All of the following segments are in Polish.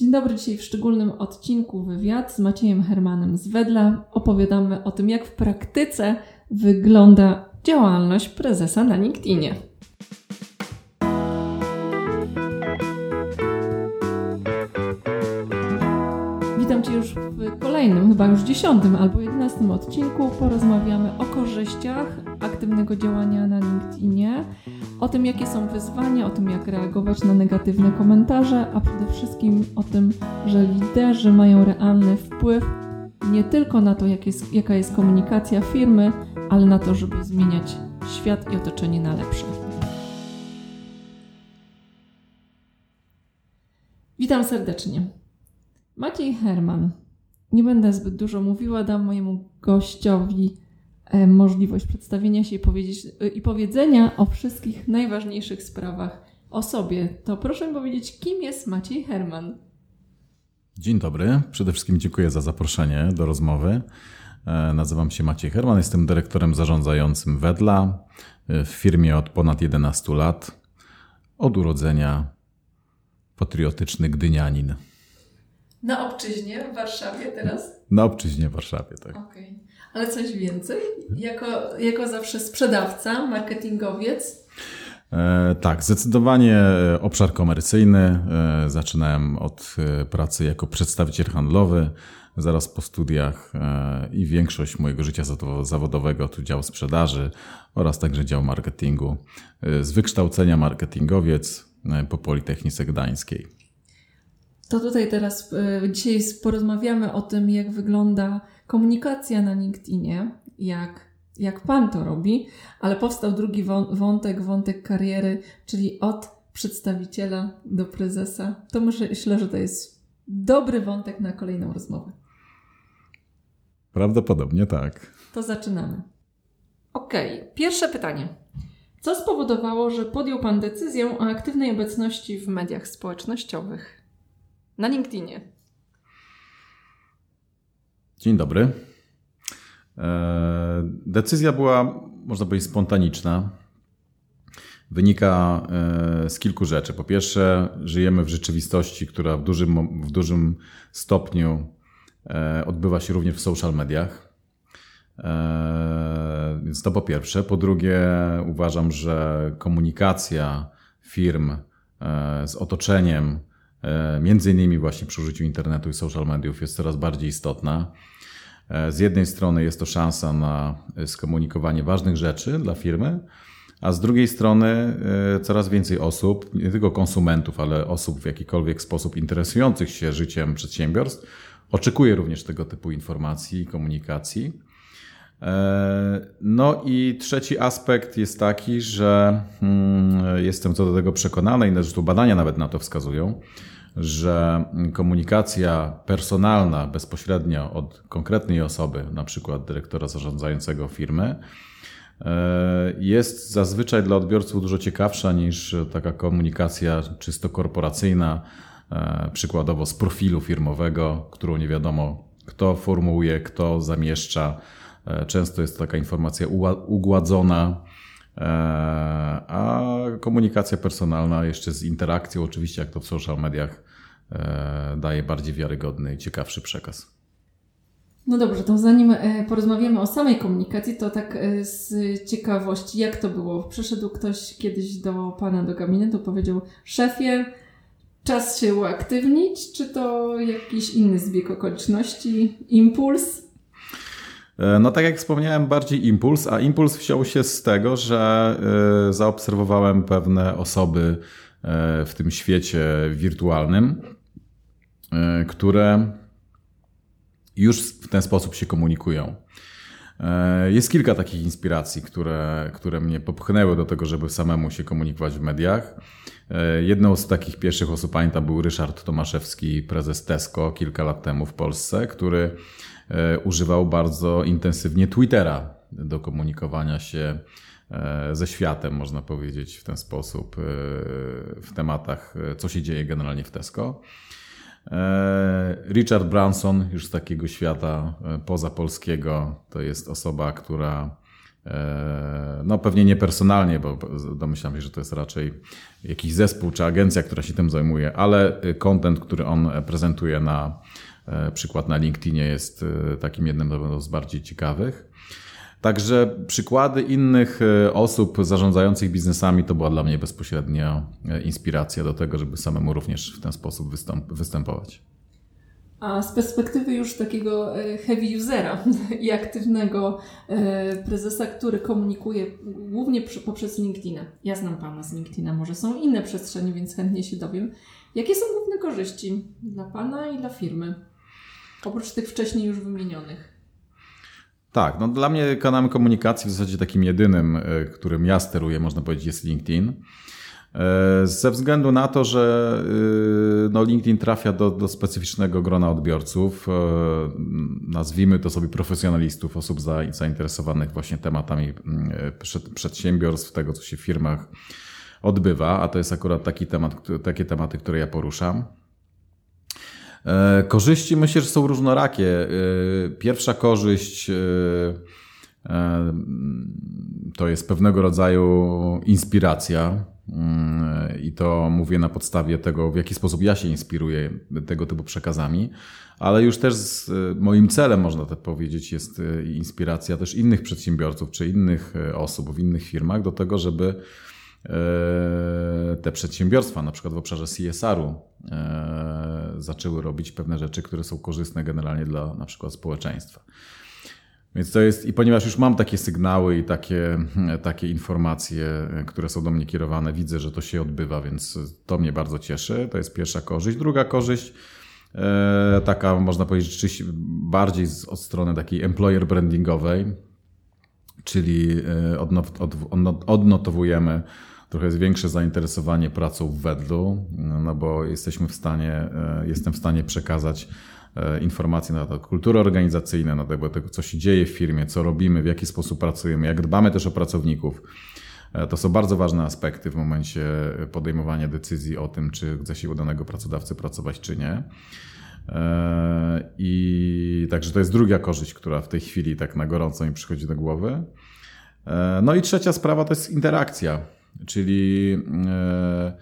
Dzień dobry, dzisiaj w szczególnym odcinku wywiad z Maciejem Hermanem z Wedla. Opowiadamy o tym, jak w praktyce wygląda działalność prezesa na LinkedInie. Kolejnym, chyba już dziesiątym albo jedenastym odcinku. Porozmawiamy o korzyściach aktywnego działania na LinkedInie, o tym, jakie są wyzwania, o tym, jak reagować na negatywne komentarze, a przede wszystkim o tym, że liderzy mają realny wpływ nie tylko na to, jak jest, jaka jest komunikacja firmy, ale na to, żeby zmieniać świat i otoczenie na lepsze. Witam serdecznie. Maciej Herman. Nie będę zbyt dużo mówiła, dam mojemu gościowi e, możliwość przedstawienia się i, powiedzieć, e, i powiedzenia o wszystkich najważniejszych sprawach o sobie. To proszę mi powiedzieć, kim jest Maciej Herman? Dzień dobry. Przede wszystkim dziękuję za zaproszenie do rozmowy. E, nazywam się Maciej Herman, jestem dyrektorem zarządzającym Wedla w firmie od ponad 11 lat. Od urodzenia patriotyczny gdynianin. Na obczyźnie w Warszawie teraz? Na obczyźnie w Warszawie, tak. Okay. Ale coś więcej? Jako, jako zawsze sprzedawca, marketingowiec? E, tak, zdecydowanie obszar komercyjny. E, zaczynałem od e, pracy jako przedstawiciel handlowy, zaraz po studiach e, i większość mojego życia zawodowego to dział sprzedaży oraz także dział marketingu. E, z wykształcenia marketingowiec e, po Politechnice Gdańskiej. To tutaj teraz y, dzisiaj porozmawiamy o tym, jak wygląda komunikacja na LinkedInie, jak, jak Pan to robi, ale powstał drugi wątek, wątek kariery, czyli od przedstawiciela do prezesa. To myślę, że to jest dobry wątek na kolejną rozmowę. Prawdopodobnie tak. To zaczynamy. Okej, okay. pierwsze pytanie. Co spowodowało, że podjął Pan decyzję o aktywnej obecności w mediach społecznościowych? Na LinkedInie. Dzień dobry. E, decyzja była, można powiedzieć, spontaniczna. Wynika e, z kilku rzeczy. Po pierwsze, żyjemy w rzeczywistości, która w dużym, w dużym stopniu e, odbywa się również w social mediach. Więc to po pierwsze. Po drugie, uważam, że komunikacja firm z otoczeniem między innymi właśnie przy użyciu internetu i social mediów jest coraz bardziej istotna. E, z jednej strony jest to szansa na skomunikowanie ważnych rzeczy dla firmy, a z drugiej strony e, coraz więcej osób, nie tylko konsumentów, ale osób w jakikolwiek sposób interesujących się życiem przedsiębiorstw, oczekuje również tego typu informacji i komunikacji. No i trzeci aspekt jest taki, że hmm, jestem co do tego przekonany i zresztą badania nawet na to wskazują, że komunikacja personalna bezpośrednio od konkretnej osoby, na przykład dyrektora zarządzającego firmy, e, jest zazwyczaj dla odbiorców dużo ciekawsza niż taka komunikacja czysto korporacyjna, e, przykładowo z profilu firmowego, którą nie wiadomo kto formułuje, kto zamieszcza. E, często jest to taka informacja ugładzona, a komunikacja personalna jeszcze z interakcją, oczywiście jak to w social mediach e, daje bardziej wiarygodny i ciekawszy przekaz. No dobrze, to zanim e, porozmawiamy o samej komunikacji, to tak e, z ciekawości, jak to było? Przyszedł ktoś kiedyś do Pana do gabinetu, powiedział, szefie, czas się uaktywnić, czy to jakiś inny zbieg okoliczności, impuls? E, no tak jak wspomniałem, bardziej impuls, a impuls wziął się z tego, że e, zaobserwowałem pewne osoby e, w tym świecie wirtualnym, które już w ten sposób się komunikują. Jest kilka takich inspiracji, które, które mnie popchnęły do tego, żeby samemu się komunikować w mediach. Jedną z takich pierwszych osób pamiętam był Ryszard Tomaszewski, prezes Tesco kilka lat temu w Polsce, który używał bardzo intensywnie Twittera do komunikowania się e, ze światem, można powiedzieć w ten sposób, e, w tematach, co się dzieje generalnie w Tesco. Richard Branson, już z takiego świata poza polskiego, to jest osoba, która no pewnie nie personalnie, bo domyślam się, że to jest raczej jakiś zespół czy agencja, która się tym zajmuje, ale content, który on prezentuje na przykład na LinkedInie jest takim jednym z bardziej ciekawych. Także przykłady innych e, osób zarządzających biznesami to była dla mnie bezpośrednia e, inspiracja do tego, żeby samemu również w ten sposób występ występować. A z perspektywy już takiego e, heavy usera i aktywnego prezesa, który komunikuje głównie poprzez LinkedIn. Ja znam Pana z LinkedIna, może są inne przestrzenie, więc chętnie się dowiem. Jakie są główne korzyści dla Pana i dla firmy? Oprócz tych wcześniej już wymienionych. Tak, no dla mnie kanałem komunikacji w zasadzie takim jedynym, e, którym ja steruję, można powiedzieć, jest LinkedIn. E, ze względu na to, że e, no LinkedIn trafia do, do specyficznego grona odbiorców, nazwijmy to sobie profesjonalistów, osób zainteresowanych właśnie tematami przedsiębiorstw, tego co się w firmach odbywa, a to jest akurat taki temat, takie tematy, które ja poruszam. E, korzyści myślę, że są różnorakie. E, pierwsza korzyść e, to jest pewnego rodzaju inspiracja. I to mówię na podstawie tego, w jaki sposób ja się inspiruję tego typu przekazami, ale już też moim celem, można tak powiedzieć, jest inspiracja też innych przedsiębiorców czy innych osób w innych firmach do tego, żeby te przedsiębiorstwa, na przykład w obszarze CSR-u, zaczęły robić pewne rzeczy, które są korzystne generalnie dla na przykład społeczeństwa. Więc to jest, i ponieważ już mam takie sygnały i takie, takie informacje, które są do mnie kierowane, widzę, że to się odbywa, więc to mnie bardzo cieszy. To jest pierwsza korzyść. Druga korzyść, e, taka można powiedzieć, bardziej od strony takiej employer brandingowej, czyli e, odnotowujemy trochę jest większe zainteresowanie pracą w Wedlu, no bo jesteśmy w stanie, e, jestem w stanie przekazać e, informacje na temat kultury organizacyjnej, na temat tego, co się dzieje w firmie, co robimy, w jaki sposób pracujemy, jak dbamy też o pracowników. E, to są bardzo ważne aspekty w momencie podejmowania decyzji o tym, czy chce się u danego pracodawcy pracować, czy nie. I także to jest druga korzyść, która w tej chwili tak na gorąco mi przychodzi do głowy. No i trzecia sprawa to jest interakcja czyli e,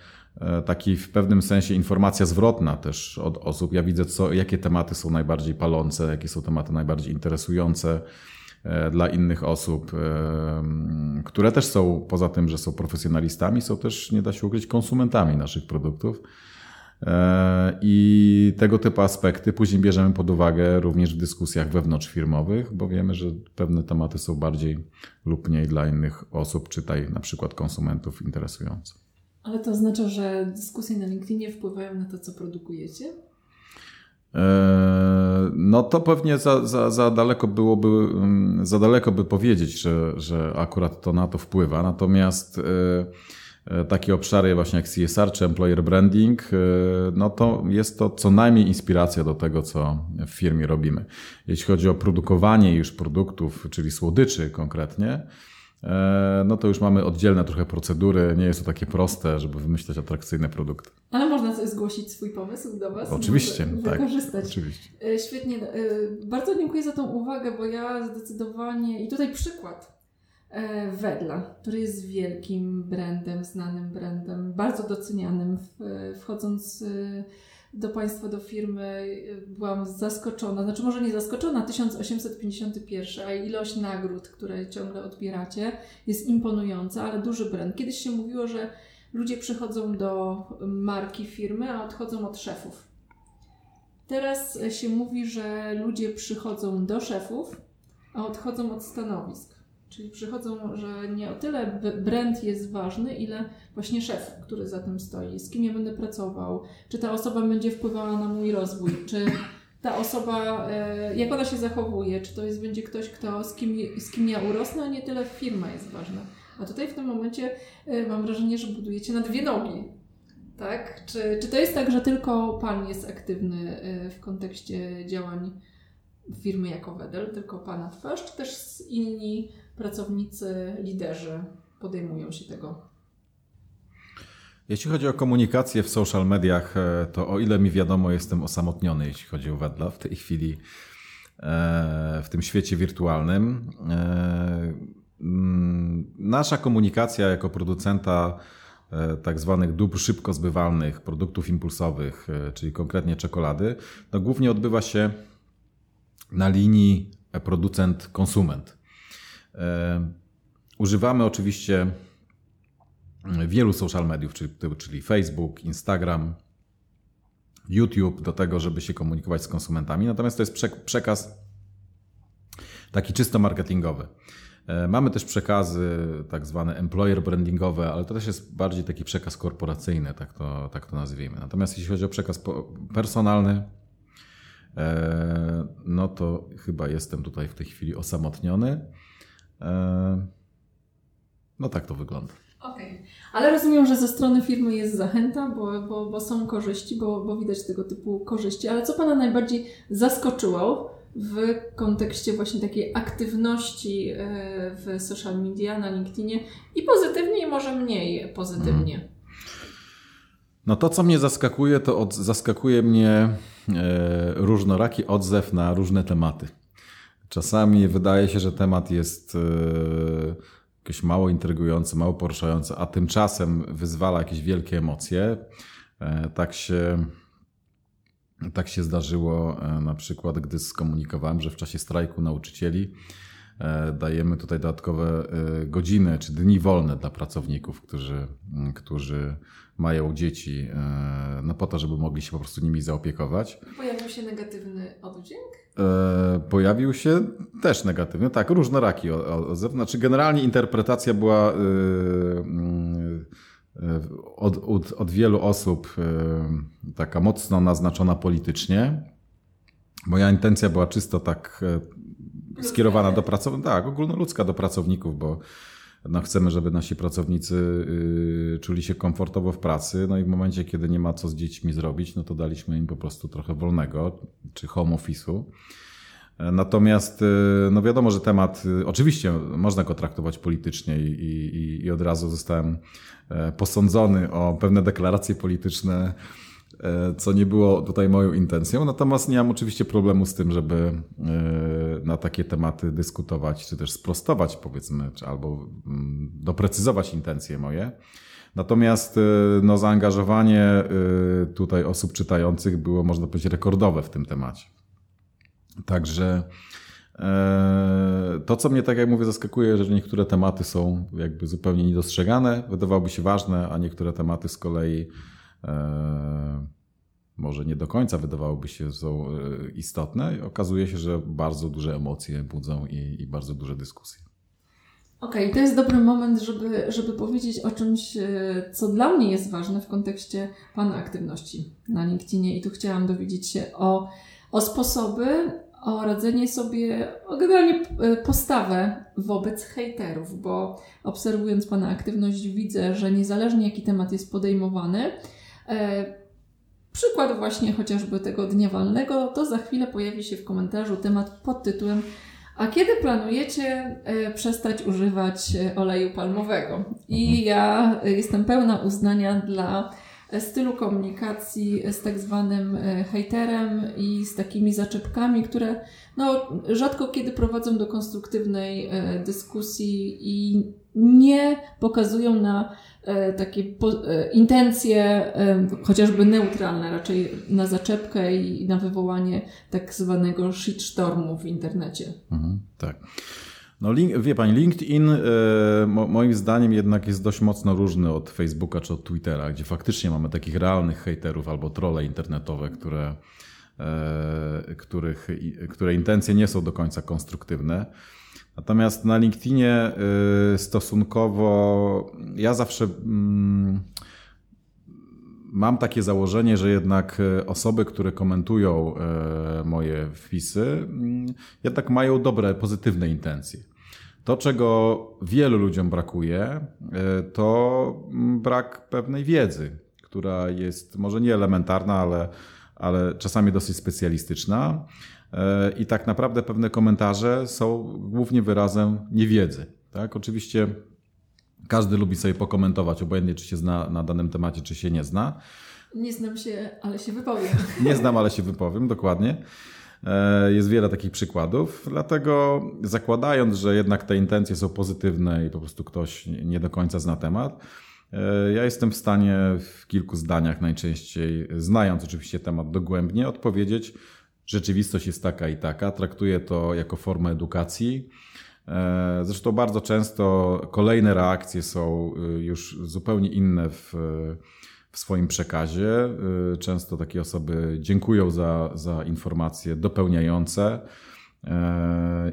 e, taki w pewnym sensie informacja zwrotna też od osób. Ja widzę, co, jakie tematy są najbardziej palące, jakie są tematy najbardziej interesujące e, dla innych osób, które też są, poza tym, że są profesjonalistami, są też, nie da się ukryć, konsumentami naszych produktów. I tego typu aspekty później bierzemy pod uwagę również w dyskusjach wewnątrzfirmowych, bo wiemy, że pewne tematy są bardziej lub mniej dla innych osób, czytaj na przykład konsumentów, interesujące. Ale to oznacza, że dyskusje na LinkedInie wpływają na to, co produkujecie? No to pewnie za, za, za daleko byłoby, mm, za daleko by powiedzieć, że, że akurat to na to wpływa. Natomiast E, takie obszary właśnie jak CSR czy employer branding, e, no to jest to co najmniej inspiracja do tego, co w firmie robimy. Jeśli chodzi o produkowanie już produktów, czyli słodyczy konkretnie, e, no to już mamy oddzielne trochę procedury. Nie jest to takie proste, żeby wymyślać atrakcyjne produkty. Ale można zgłosić swój pomysł do Was? Oczywiście, tak. Wykorzystać. Oczywiście. Świetnie. Bardzo dziękuję za tą uwagę, bo ja zdecydowanie, i tutaj przykład, E, Wedla, który jest wielkim brandem, znanym brandem, bardzo docenianym. Wchodząc e, do Państwa, do firmy, e, byłam zaskoczona, znaczy może nie zaskoczona, 1851, a ilość nagród, które ciągle odbieracie, jest imponująca, ale duży brand. Kiedyś się mówiło, że ludzie przychodzą do marki firmy, a odchodzą od szefów. Teraz się mówi, że ludzie przychodzą do szefów, a odchodzą od stanowisk. Czyli przychodzą, że nie o tyle brand jest ważny, ile właśnie szef, który za tym stoi, z kim ja będę pracował, czy ta osoba będzie wpływała na mój rozwój, czy ta osoba, e, jak ona się zachowuje, czy to jest, będzie ktoś, kto, z, kim, z kim ja urosnę, a nie tyle firma jest ważna. A tutaj w tym momencie e, mam wrażenie, że budujecie na dwie nogi. Tak? Czy, czy to jest tak, że tylko Pan jest aktywny e, w kontekście działań firmy jako Wedel, tylko Pana twarz, czy też inni pracownicy, liderzy podejmują się tego? Jeśli chodzi o komunikację w social mediach, e, to o ile mi wiadomo, jestem osamotniony, jeśli chodzi o Wedla w tej chwili e, w tym świecie wirtualnym. E, mm, nasza komunikacja jako producenta tak zwanych dóbr szybko zbywalnych, produktów impulsowych, czyli konkretnie czekolady, no głównie odbywa się na linii producent-konsument. Używamy oczywiście wielu social mediów, czyli, czyli Facebook, Instagram, YouTube do tego, żeby się komunikować z konsumentami. Natomiast to jest przekaz taki czysto marketingowy. E, mamy też przekazy tak zwane employer brandingowe, ale to też jest bardziej taki przekaz korporacyjny, tak to, tak to nazwijmy. Natomiast jeśli chodzi o przekaz personalny, e, no to chyba jestem tutaj w tej chwili osamotniony. E, no tak to wygląda. Okej, okay. ale rozumiem, że ze strony firmy jest zachęta, bo, bo, bo są korzyści, bo, bo widać tego typu korzyści. Ale co Pana najbardziej zaskoczyło w kontekście właśnie takiej aktywności e, w social media, na LinkedInie i pozytywnie, i może mniej pozytywnie? Hmm. No to, co mnie zaskakuje, to od, zaskakuje mnie e, różnoraki odzew na różne tematy. Czasami wydaje się, że temat jest e, jakieś mało intrygujące, mało poruszające, a tymczasem wyzwala jakieś wielkie emocje. E, tak się, tak się zdarzyło e, na przykład, gdy skomunikowałem, że w czasie strajku nauczycieli dajemy tutaj dodatkowe godziny czy dni wolne dla pracowników, którzy, którzy mają dzieci, no po to, żeby mogli się po prostu nimi zaopiekować. Pojawił się negatywny oddźwięk? E, pojawił się też negatywny. Tak, różnoraki odzew. Znaczy, generalnie interpretacja była e, e, od, od, od wielu osób taka mocno naznaczona politycznie. Moja intencja była czysto tak skierowana do pracowników, tak, ogólnoludzka do pracowników, bo no chcemy, żeby nasi pracownicy y, czuli się komfortowo w pracy, no i w momencie, kiedy nie ma co z dziećmi zrobić, no to daliśmy im po prostu trochę wolnego, czy home office'u. Natomiast, y, no wiadomo, że temat, y, oczywiście można go traktować politycznie i, i, i od razu zostałem e, posądzony o pewne deklaracje polityczne, co nie było tutaj moją intencją. Natomiast nie mam oczywiście problemu z tym, żeby e, na takie tematy dyskutować, czy też sprostować, powiedzmy, czy albo mm, doprecyzować intencje moje. Natomiast e, no, zaangażowanie tutaj osób czytających było, można powiedzieć, rekordowe w tym temacie. Także to, co mnie, tak jak mówię, zaskakuje, że niektóre tematy są jakby zupełnie niedostrzegane, wydawałoby się ważne, a niektóre tematy z kolei E, może nie do końca wydawałoby się są e, istotne, okazuje się, że bardzo duże emocje budzą i, i bardzo duże dyskusje. Okej, okay, to jest dobry moment, żeby, żeby powiedzieć o czymś, e, co dla mnie jest ważne w kontekście Pana aktywności na LinkedInie i tu chciałam dowiedzieć się o, o sposoby, o radzenie sobie, o generalnie postawę wobec hejterów, bo obserwując Pana aktywność widzę, że niezależnie jaki temat jest podejmowany, E, przykład właśnie chociażby tego dnia walnego, to za chwilę pojawi się w komentarzu temat pod tytułem A kiedy planujecie e, przestać używać e, oleju palmowego? I mhm. ja jestem pełna uznania dla stylu komunikacji z tak zwanym hejterem i z takimi zaczepkami, które no, rzadko kiedy prowadzą do konstruktywnej dyskusji i nie pokazują na E, takie e, intencje, e, chociażby neutralne, raczej na zaczepkę i na wywołanie tak zwanego shitstormu w internecie. Mhm, tak. No, link, wie pani, LinkedIn moim zdaniem jednak jest dość mocno różny od Facebooka czy od Twittera, gdzie faktycznie mamy takich realnych hejterów albo trolle internetowe, które, których, które intencje nie są do końca konstruktywne. Natomiast na LinkedInie y, stosunkowo ja zawsze mm, mam takie założenie, że jednak y, osoby, które komentują y, moje wpisy, mm, jednak mają dobre, pozytywne intencje. To, czego wielu ludziom brakuje, to mm, brak pewnej wiedzy, która jest może nie elementarna, ale, ale czasami dosyć specjalistyczna. I tak naprawdę pewne komentarze są głównie wyrazem niewiedzy. Tak? Oczywiście każdy lubi sobie pokomentować, obojętnie czy się zna na danym temacie, czy się nie zna. Nie znam się, ale się wypowiem. Nie znam, ale się wypowiem, dokładnie. E, jest wiele takich przykładów, dlatego zakładając, że jednak te intencje są pozytywne i po prostu ktoś nie do końca zna temat, e, ja jestem w stanie w kilku zdaniach najczęściej, znając oczywiście temat dogłębnie, odpowiedzieć, rzeczywistość jest taka i taka, traktuję to jako formę edukacji. E, zresztą bardzo często kolejne reakcje są już zupełnie inne w w swoim przekazie. Y, często takie osoby dziękują za, za informacje dopełniające. Y,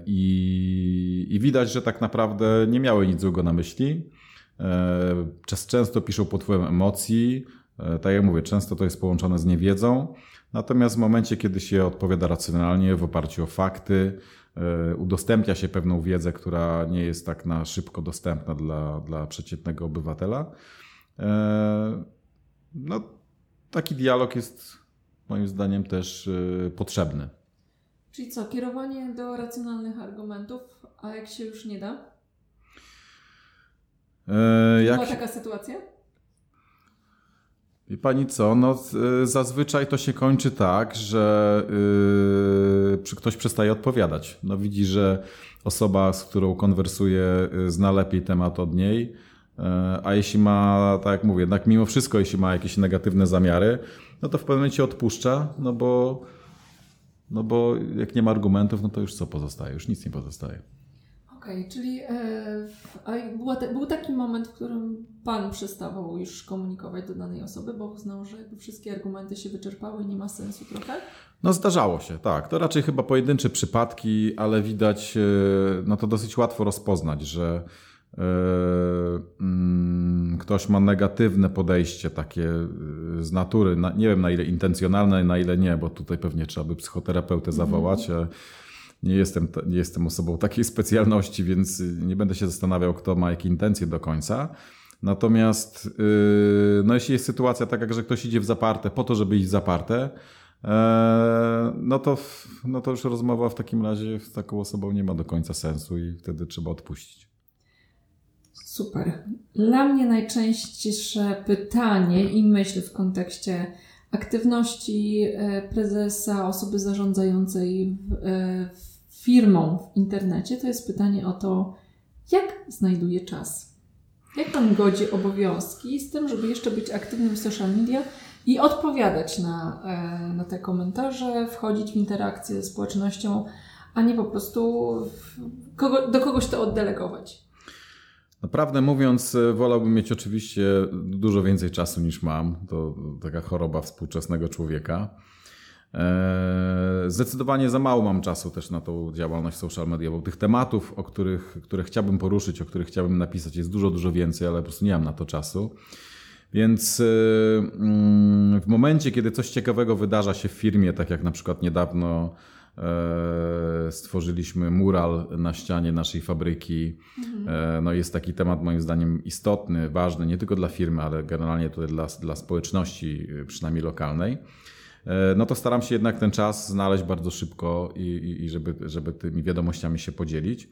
I, I widać, że tak naprawdę nie miały nic złego na myśli. Y, często piszą pod wpływem emocji. Tak jak mówię, często to jest połączone z niewiedzą. Natomiast w momencie, kiedy się odpowiada racjonalnie, w oparciu o fakty, udostępnia się pewną wiedzę, która nie jest tak na szybko dostępna dla, dla przeciętnego obywatela, no, taki dialog jest moim zdaniem też y, potrzebny. Czyli co, kierowanie do racjonalnych argumentów, a jak się już nie da? E, jak... Była taka sytuacja? I pani co, no y, zazwyczaj to się kończy tak, że yy, ktoś przestaje odpowiadać. No widzi, że osoba, z którą konwersuje, y, zna lepiej temat od niej, a jeśli ma, tak jak mówię, jednak mimo wszystko, jeśli ma jakieś negatywne zamiary, no to w pewnym momencie odpuszcza, no bo, no bo jak nie ma argumentów, no to już co pozostaje? Już nic nie pozostaje. Okej, okay, czyli e, był taki moment, w którym Pan przestawał już komunikować do danej osoby, bo uznał, że wszystkie argumenty się wyczerpały i nie ma sensu trochę? No zdarzało się, tak. To raczej chyba pojedyncze przypadki, ale widać, e, no to dosyć łatwo rozpoznać, że E, ktoś ma negatywne podejście takie e, z natury, nie wiem na ile intencjonalne, na ile nie, bo tutaj pewnie trzeba by psychoterapeutę mhm. zawołać. Mm. Nie jestem, nie jestem osobą takiej specjalności, więc nie będę się zastanawiał, kto ma jakie intencje do końca. Natomiast, no jeśli jest sytuacja taka, że ktoś idzie w zaparte po to, żeby iść w zaparte, no to, no to już rozmowa w takim razie z taką osobą nie ma do końca sensu i wtedy trzeba odpuścić. Super. Dla mnie najczęstsze pytanie i myśl w kontekście aktywności e, prezesa, osoby zarządzającej e, firmą w internecie, to jest pytanie o to, jak znajduje czas. Jak pan godzi obowiązki z tym, żeby jeszcze być aktywnym w social media i odpowiadać na, e, na te komentarze, wchodzić w interakcję ze społecznością, a nie po prostu kogo, do kogoś to oddelegować? Naprawdę mówiąc, e, wolałbym mieć oczywiście dużo więcej czasu niż mam. To taka choroba współczesnego człowieka. E, zdecydowanie za mało mam czasu też na tą działalność social mediową. Tych tematów, o których, które chciałbym poruszyć, o których chciałbym napisać, jest dużo, dużo więcej, ale po prostu nie mam na to czasu. Więc e, mm, w momencie, kiedy coś ciekawego wydarza się w firmie, tak jak na przykład niedawno stworzyliśmy mural na ścianie naszej fabryki. Mhm. No jest taki temat moim zdaniem istotny, ważny nie tylko dla firmy, ale generalnie tutaj dla, dla społeczności, e, przynajmniej lokalnej. No to staram się jednak ten czas znaleźć bardzo szybko i, i, i żeby, żeby tymi wiadomościami się podzielić.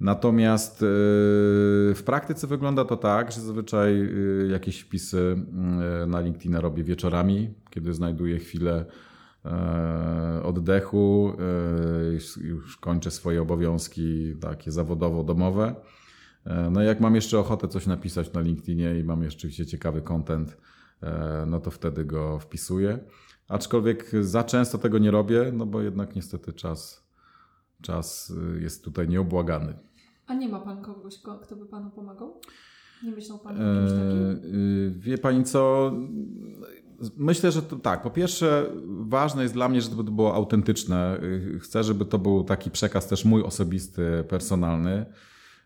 Natomiast w praktyce wygląda to tak, że zazwyczaj jakieś wpisy na LinkedIn robię wieczorami, kiedy znajduję chwilę E, oddechu, e, już kończę swoje obowiązki takie zawodowo-domowe. E, no i jak mam jeszcze ochotę coś napisać na LinkedInie i mam jeszcze ciekawy content, no to wtedy go wpisuję. Aczkolwiek za często tego nie robię, no bo jednak niestety czas, czas jest tutaj nieobłagany. A nie ma Pan kogoś, kto by Panu pomagał? Nie myślał Pan o kimś takim? Wie Pani co, Myślę, że to tak. Po pierwsze, ważne jest dla mnie, żeby to było autentyczne. Chcę, żeby to był taki przekaz też mój osobisty, personalny.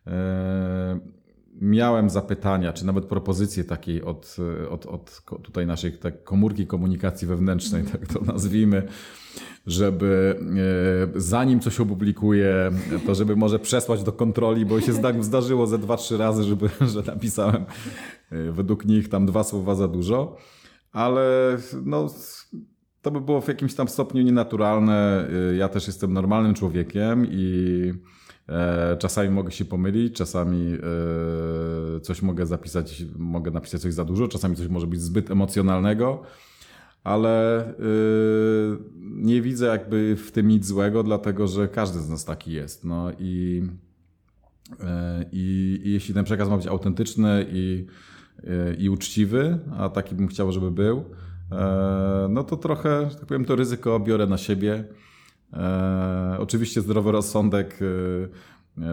E, miałem zapytania, czy nawet propozycje takiej od, od, od tutaj naszej tak komórki komunikacji wewnętrznej, tak to nazwijmy, żeby e, zanim coś opublikuję, to żeby może przesłać do kontroli, bo się zdarzyło ze dwa, trzy razy, żeby, że napisałem e, według nich tam dwa słowa za dużo ale no, to by było w jakimś tam stopniu nienaturalne. Y, ja też jestem normalnym człowiekiem i e, czasami mogę się pomylić, czasami e, coś mogę zapisać, mogę napisać coś za dużo, czasami coś może być zbyt emocjonalnego, ale y, nie widzę jakby w tym nic złego, dlatego że każdy z nas taki jest. No i, e, i, i jeśli ten przekaz ma być autentyczny i, i uczciwy, a taki bym chciał, żeby był, no to trochę, że tak powiem, to ryzyko biorę na siebie. Oczywiście zdrowy rozsądek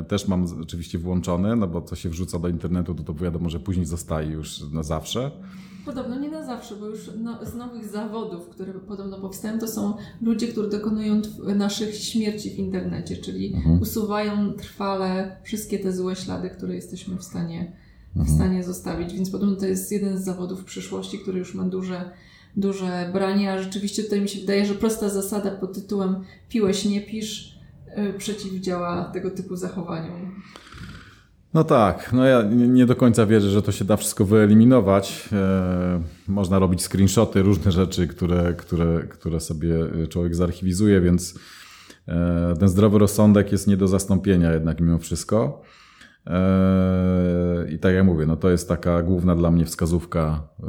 też mam oczywiście włączony, no bo co się wrzuca do internetu, to to wiadomo, że później zostaje już na zawsze. Podobno nie na zawsze, bo już no, z nowych zawodów, które podobno powstają, to są ludzie, którzy dokonują naszych śmierci w internecie, czyli mhm. usuwają trwale wszystkie te złe ślady, które jesteśmy w stanie, w mhm. stanie zostawić. Więc podobno to jest jeden z zawodów w przyszłości, który już ma duże, duże branie, a rzeczywiście tutaj mi się wydaje, że prosta zasada pod tytułem piłeś, nie pisz, y, przeciwdziała tego typu zachowaniom. No tak, no ja nie do końca wierzę, że to się da wszystko wyeliminować. E, można robić screenshoty, różne rzeczy, które, które, które sobie człowiek zarchiwizuje, więc e, ten zdrowy rozsądek jest nie do zastąpienia jednak mimo wszystko. I tak jak mówię, no to jest taka główna dla mnie wskazówka e,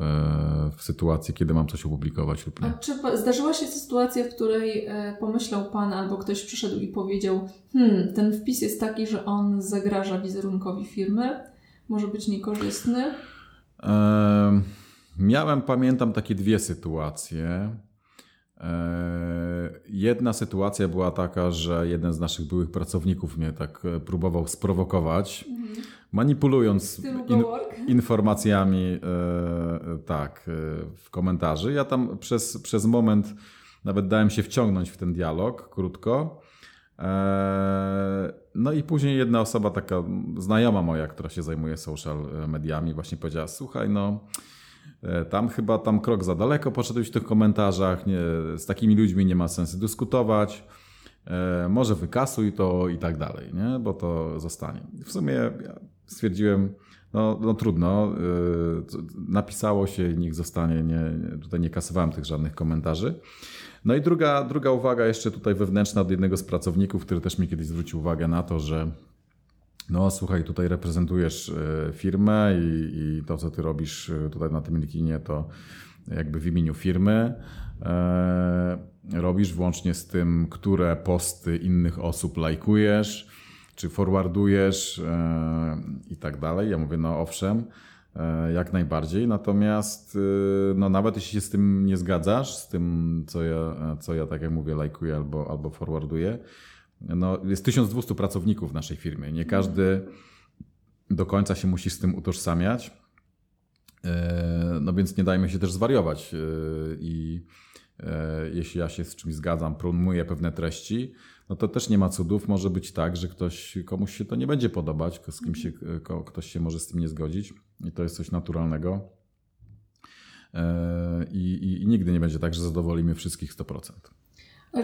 w sytuacji, kiedy mam coś opublikować lub nie. A czy zdarzyła się sytuacja, w której e, pomyślał Pan albo ktoś przyszedł i powiedział, hmm, ten wpis jest taki, że on zagraża wizerunkowi firmy, może być niekorzystny? Miałem, pamiętam, takie dwie sytuacje. E, jedna sytuacja była taka, że jeden z naszych byłych pracowników mnie tak e, próbował sprowokować, mhm. manipulując in, informacjami e, tak, w komentarzy. Ja tam przez, przez moment nawet dałem się wciągnąć w ten dialog krótko. No i później jedna osoba, taka znajoma moja, która się zajmuje social mediami, właśnie powiedziała: Słuchaj, no E, tam chyba tam krok za daleko poszedłeś w tych komentarzach, nie, z takimi ludźmi nie ma sensu dyskutować, e, może wykasuj to i tak dalej, nie? bo to zostanie. W sumie ja stwierdziłem, no, no trudno, e, napisało się niech zostanie, nie, tutaj nie kasowałem tych żadnych komentarzy. No i druga, druga uwaga jeszcze tutaj wewnętrzna od jednego z pracowników, który też mi kiedyś zwrócił uwagę na to, że no słuchaj, tutaj reprezentujesz e, firmę i, i to, co ty robisz e, tutaj na tym LinkedInie, to jakby w imieniu firmy. E, robisz włącznie z tym, które posty innych osób lajkujesz, czy forwardujesz i tak dalej. Ja mówię, no owszem, jak najbardziej. Natomiast no, nawet jeśli się z tym nie zgadzasz, z tym, co ja, co ja tak jak mówię, lajkuję albo, albo forwarduję, no, jest 1200 pracowników w naszej firmie. Nie każdy do końca się musi z tym utożsamiać. E, no więc nie dajmy się też zwariować. E, I e, jeśli ja się z czymś zgadzam, promuję pewne treści, no to też nie ma cudów. Może być tak, że ktoś, komuś się to nie będzie podobać, z kim się, ktoś się może z tym nie zgodzić. I to jest coś naturalnego. I, i, i nigdy nie będzie tak, że zadowolimy wszystkich 100%.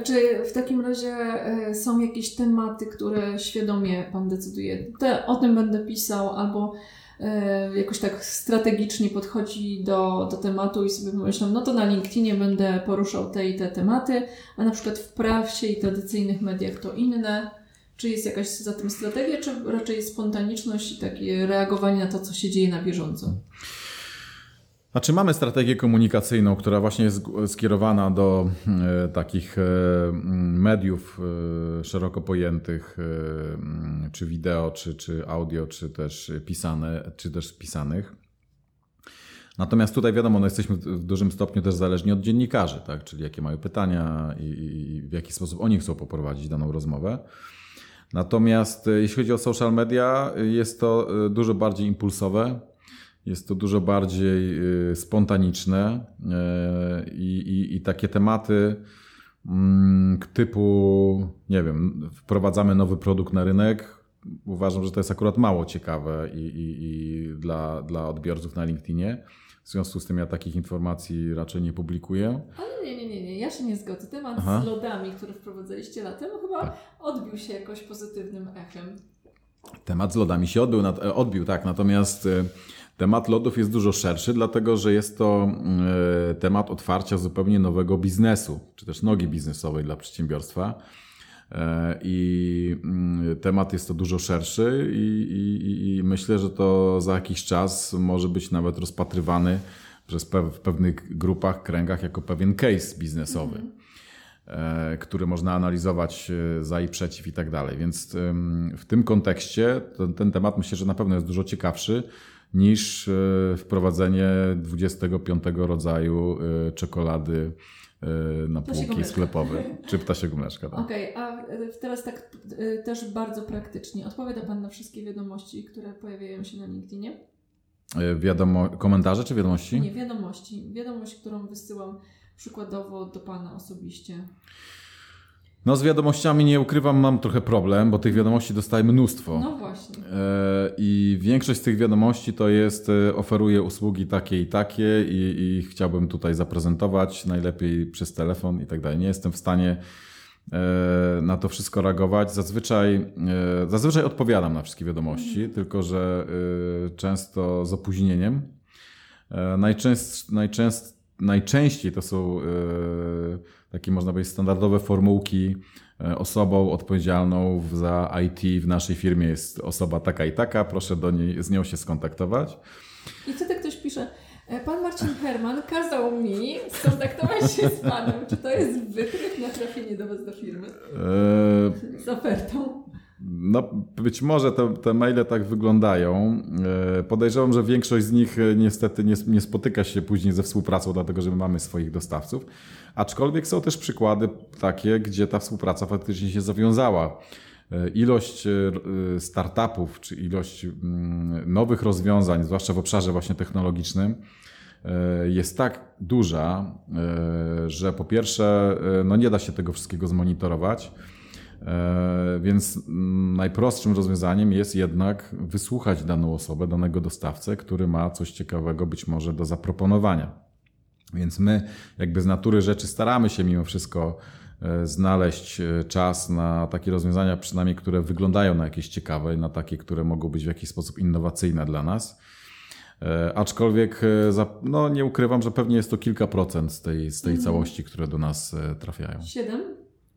Czy w takim razie e, są jakieś tematy, które świadomie Pan decyduje? Te, o tym będę pisał, albo e, jakoś tak strategicznie podchodzi do, do tematu i sobie pomyślam, no to na LinkedInie będę poruszał te i te tematy, a na przykład w prawie i tradycyjnych mediach to inne. Czy jest jakaś za tym strategia, czy raczej spontaniczność i takie reagowanie na to, co się dzieje na bieżąco? Znaczy mamy strategię komunikacyjną, która właśnie jest skierowana do e, takich e, mediów e, szeroko pojętych, czy wideo, czy, czy audio, czy też pisane, czy też pisanych. Natomiast tutaj wiadomo, no jesteśmy w dużym stopniu też zależni od dziennikarzy, tak? czyli jakie mają pytania i, i w jaki sposób oni chcą poprowadzić daną rozmowę. Natomiast jeśli chodzi o social media, jest to dużo bardziej impulsowe, jest to dużo bardziej y, spontaniczne y, i, i, i takie tematy mm, typu, nie wiem, wprowadzamy nowy produkt na rynek. Uważam, że to jest akurat mało ciekawe i, i, i dla, dla odbiorców na LinkedInie. W związku z tym ja takich informacji raczej nie publikuję. Ale nie, nie, nie, nie. ja się nie zgodzę. Temat Aha. z lodami, który wprowadzaliście latem, chyba tak. odbił się jakoś pozytywnym echem. Temat z lodami się odbił, odbił tak. Natomiast y, Temat lodów jest dużo szerszy, dlatego że jest to e, temat otwarcia zupełnie nowego biznesu, czy też nogi biznesowej dla przedsiębiorstwa. E, I mm, temat jest to dużo szerszy, i, i, i myślę, że to za jakiś czas może być nawet rozpatrywany przez pe w pewnych grupach, kręgach jako pewien case biznesowy. e, który można analizować za i przeciw i tak dalej. Więc w tym kontekście ten, ten temat myślę, że na pewno jest dużo ciekawszy niż wprowadzenie 25 rodzaju czekolady na półki sklepowe, czy ptasiego mleczka. Tak. Okej, okay, a teraz tak też bardzo praktycznie. Odpowiada Pan na wszystkie wiadomości, które pojawiają się na LinkedInie? E, wiadomo, komentarze czy wiadomości? Nie, wiadomości. Wiadomość, którą wysyłam przykładowo do Pana osobiście. No z wiadomościami nie ukrywam, mam trochę problem, bo tych wiadomości dostaję mnóstwo. No właśnie. E, I większość z tych wiadomości to jest e, oferuje usługi takie i takie i, i chciałbym tutaj zaprezentować, najlepiej przez telefon i tak dalej. Nie jestem w stanie E, na to wszystko reagować. Zazwyczaj, zazwyczaj odpowiadam na wszystkie wiadomości, mhm. tylko że często z opóźnieniem. Najczęst, najczęst, najczęściej to są takie, można powiedzieć, standardowe formułki. Osobą odpowiedzialną za IT w naszej firmie jest osoba taka i taka, proszę do niej, z nią się skontaktować. I wtedy ktoś pisze, E, pan Marcin Herman kazał mi skontaktować się z Panem. Czy to jest wytrych na trafienie do Was do firmy? Eee, z ofertą? No, być może te, te maile tak wyglądają. Eee, podejrzewam, że większość z nich e, niestety nie, nie spotyka się później ze współpracą, dlatego że my mamy swoich dostawców. Aczkolwiek są też przykłady takie, gdzie ta współpraca faktycznie się zawiązała. E, ilość startupów, czy ilość mm, nowych rozwiązań, zwłaszcza w obszarze właśnie technologicznym, E, jest tak duża, e, że po pierwsze, e, no nie da się tego wszystkiego zmonitorować. Więc najprostszym rozwiązaniem jest jednak wysłuchać daną osobę, danego dostawcę, który ma coś ciekawego być może do zaproponowania. Więc my, jakby z natury rzeczy, staramy się mimo wszystko znaleźć czas na takie rozwiązania, przynajmniej które wyglądają na jakieś ciekawe, na takie, które mogą być w jakiś sposób innowacyjne dla nas. E, aczkolwiek e, no, nie ukrywam, że pewnie jest to kilka procent z tej, z tej mhm. całości, które do nas e, trafiają. Siedem?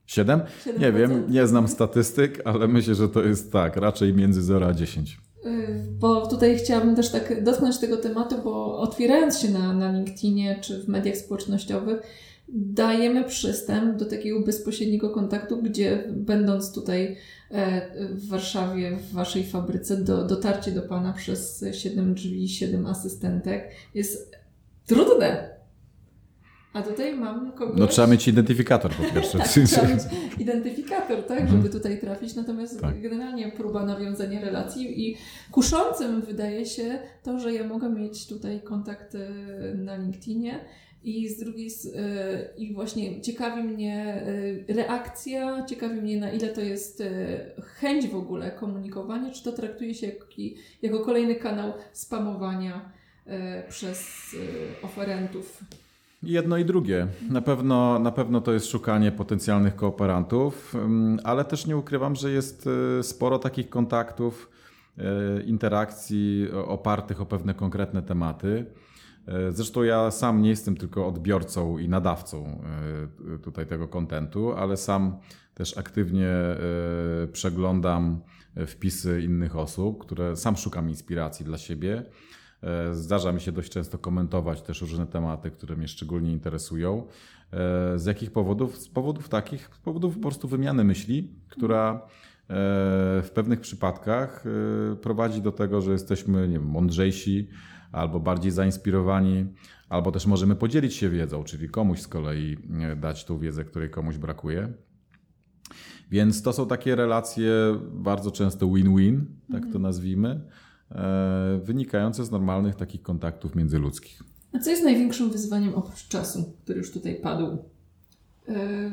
Siedem? Nie wiem, nie znam statystyk, ale myślę, że to jest tak, raczej między 0 a 10. Bo tutaj chciałabym też tak dotknąć tego tematu, bo otwierając się na, na LinkedInie czy w mediach społecznościowych, dajemy przystęp do takiego bezpośredniego kontaktu, gdzie będąc tutaj e, w Warszawie, w Waszej fabryce, do, dotarcie do Pana przez siedem drzwi, siedem asystentek jest trudne. A tutaj mam kogoś... No trzeba mieć identyfikator po pierwsze. tak, trzeba mieć identyfikator, tak, żeby mhm. tutaj trafić. Natomiast tak. generalnie próba nawiązania relacji i kuszącym wydaje się to, że ja mogę mieć tutaj kontakt e, na LinkedInie i z drugiej, e, i właśnie ciekawi mnie e, reakcja, ciekawi mnie na ile to jest chęć w ogóle komunikowania, czy to traktuje się jako kolejny kanał spamowania przez oferentów. Jedno i drugie. Na pewno, na pewno to jest szukanie potencjalnych kooperantów, mm, ale też nie ukrywam, że jest sporo takich kontaktów, interakcji opartych o pewne konkretne tematy. E, zresztą ja sam nie jestem tylko odbiorcą i nadawcą tutaj tego kontentu, ale sam też aktywnie przeglądam wpisy innych osób, które sam szukam inspiracji dla siebie. Zdarza mi się dość często komentować też różne tematy, które mnie szczególnie interesują. Z jakich powodów? Z powodów takich, z powodów po prostu wymiany myśli, która w pewnych przypadkach prowadzi do tego, że jesteśmy nie wiem, mądrzejsi, albo bardziej zainspirowani, albo też możemy podzielić się wiedzą, czyli komuś z kolei e, dać tą wiedzę, której komuś brakuje. Więc to są takie relacje bardzo często win-win, tak to mhm. nazwijmy, e, wynikające z normalnych takich kontaktów międzyludzkich. A co jest największym wyzwaniem oprócz czasu, który już tutaj padł e,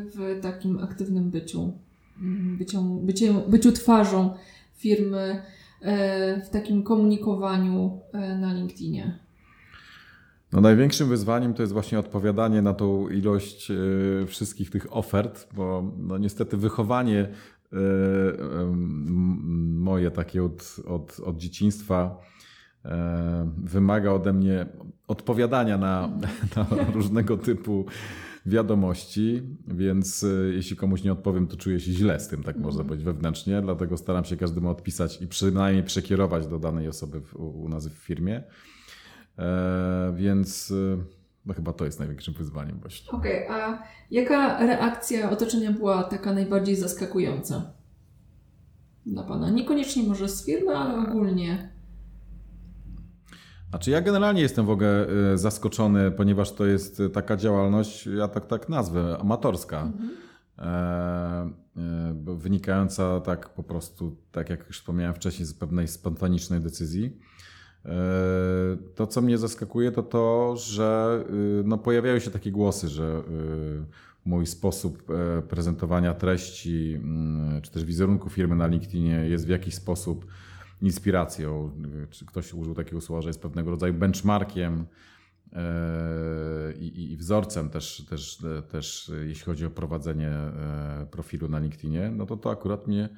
w takim aktywnym byciu, mm, byciu, byciu, byciu twarzą firmy, E, w takim komunikowaniu e, na LinkedInie? No największym wyzwaniem to jest właśnie odpowiadanie na tą ilość e, wszystkich tych ofert, bo no niestety wychowanie moje takie od, od, od dzieciństwa wymaga ode mnie odpowiadania na, na różnego typu wiadomości, więc jeśli komuś nie odpowiem, to czuję się źle z tym, tak można mhm. powiedzieć, wewnętrznie, dlatego staram się każdemu odpisać i przynajmniej przekierować do danej osoby w, u nas w firmie. E, więc No chyba to jest największym wyzwaniem właśnie. Okej, okay, a jaka reakcja otoczenia była taka najbardziej zaskakująca dla Pana? Niekoniecznie może z firmy, ale ogólnie. Znaczy ja generalnie jestem w ogóle y, zaskoczony, ponieważ to jest taka działalność, ja tak, tak nazwę, amatorska. Mhm. E, e, wynikająca tak po prostu, tak jak już wspomniałem wcześniej, z pewnej spontanicznej decyzji. E, to, co mnie zaskakuje, to to, że y, no, pojawiają się takie głosy, że y, mój sposób prezentowania treści, mm, czy też wizerunku firmy na LinkedInie jest w jakiś sposób inspiracją, czy ktoś użył takiego słowa, że jest pewnego rodzaju benchmarkiem e, i, i wzorcem też, też, też, jeśli chodzi o prowadzenie e, profilu na LinkedInie, no to to akurat mnie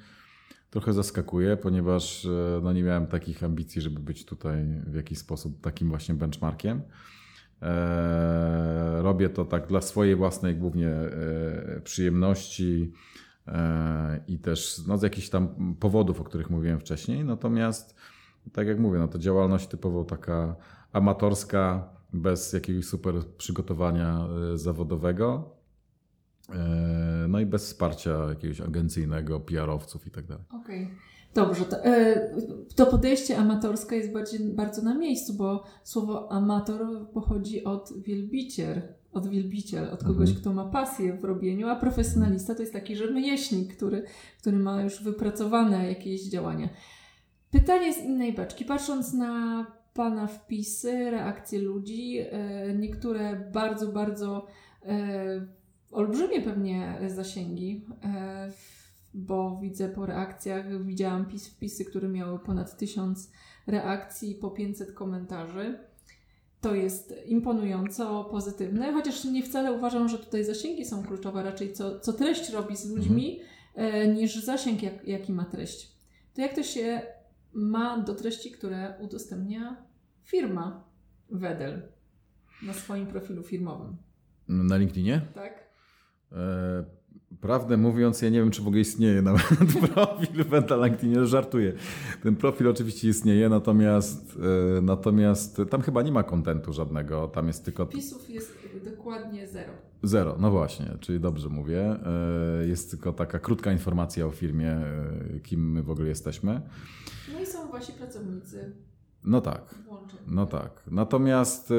trochę zaskakuje, ponieważ e, no nie miałem takich ambicji, żeby być tutaj w jakiś sposób takim właśnie benchmarkiem. Robię to tak dla swojej własnej głównie przyjemności, i też no, z jakichś tam powodów, o których mówiłem wcześniej. Natomiast, tak jak mówię, no to działalność typowo taka amatorska, bez jakiegoś super przygotowania e, zawodowego. E, no i bez wsparcia jakiegoś agencyjnego, PR-owców i tak dalej. Okej. Okay. Dobrze, to, e, to, podejście amatorskie jest bardziej, bardzo na miejscu, bo słowo amator pochodzi od wielbiciel, od wielbiciel, od kogoś, mhm. kto ma pasję w robieniu, a profesjonalista to jest taki rzemieślnik, który, który ma już wypracowane jakieś działania. Pytanie z innej beczki. Patrząc na Pana wpisy, reakcje ludzi, e, niektóre bardzo, bardzo olbrzymie pewnie zasięgi, e, bo widzę po reakcjach, widziałam wpisy, które miały ponad tysiąc reakcji, po 500 komentarzy to jest imponująco pozytywne, chociaż nie wcale uważam, że tutaj zasięgi są kluczowe, raczej co, co treść robi z ludźmi, mhm. niż zasięg, jak, jaki ma treść. To jak to się ma do treści, które udostępnia firma Wedel na swoim profilu firmowym? Na LinkedInie? Tak. E, prawdę mówiąc, ja nie wiem, czy w ogóle istnieje nawet profil Wenta LinkedInie, żartuję. Ten profil oczywiście istnieje, natomiast, e, natomiast tam chyba nie ma kontentu żadnego, tam jest tylko... Wpisów jest dokładnie zero. Zero, no właśnie, czyli dobrze mówię. E, jest tylko taka krótka informacja o firmie, kim my w ogóle jesteśmy. No i są wasi pracownicy. No tak. No tak. Natomiast e,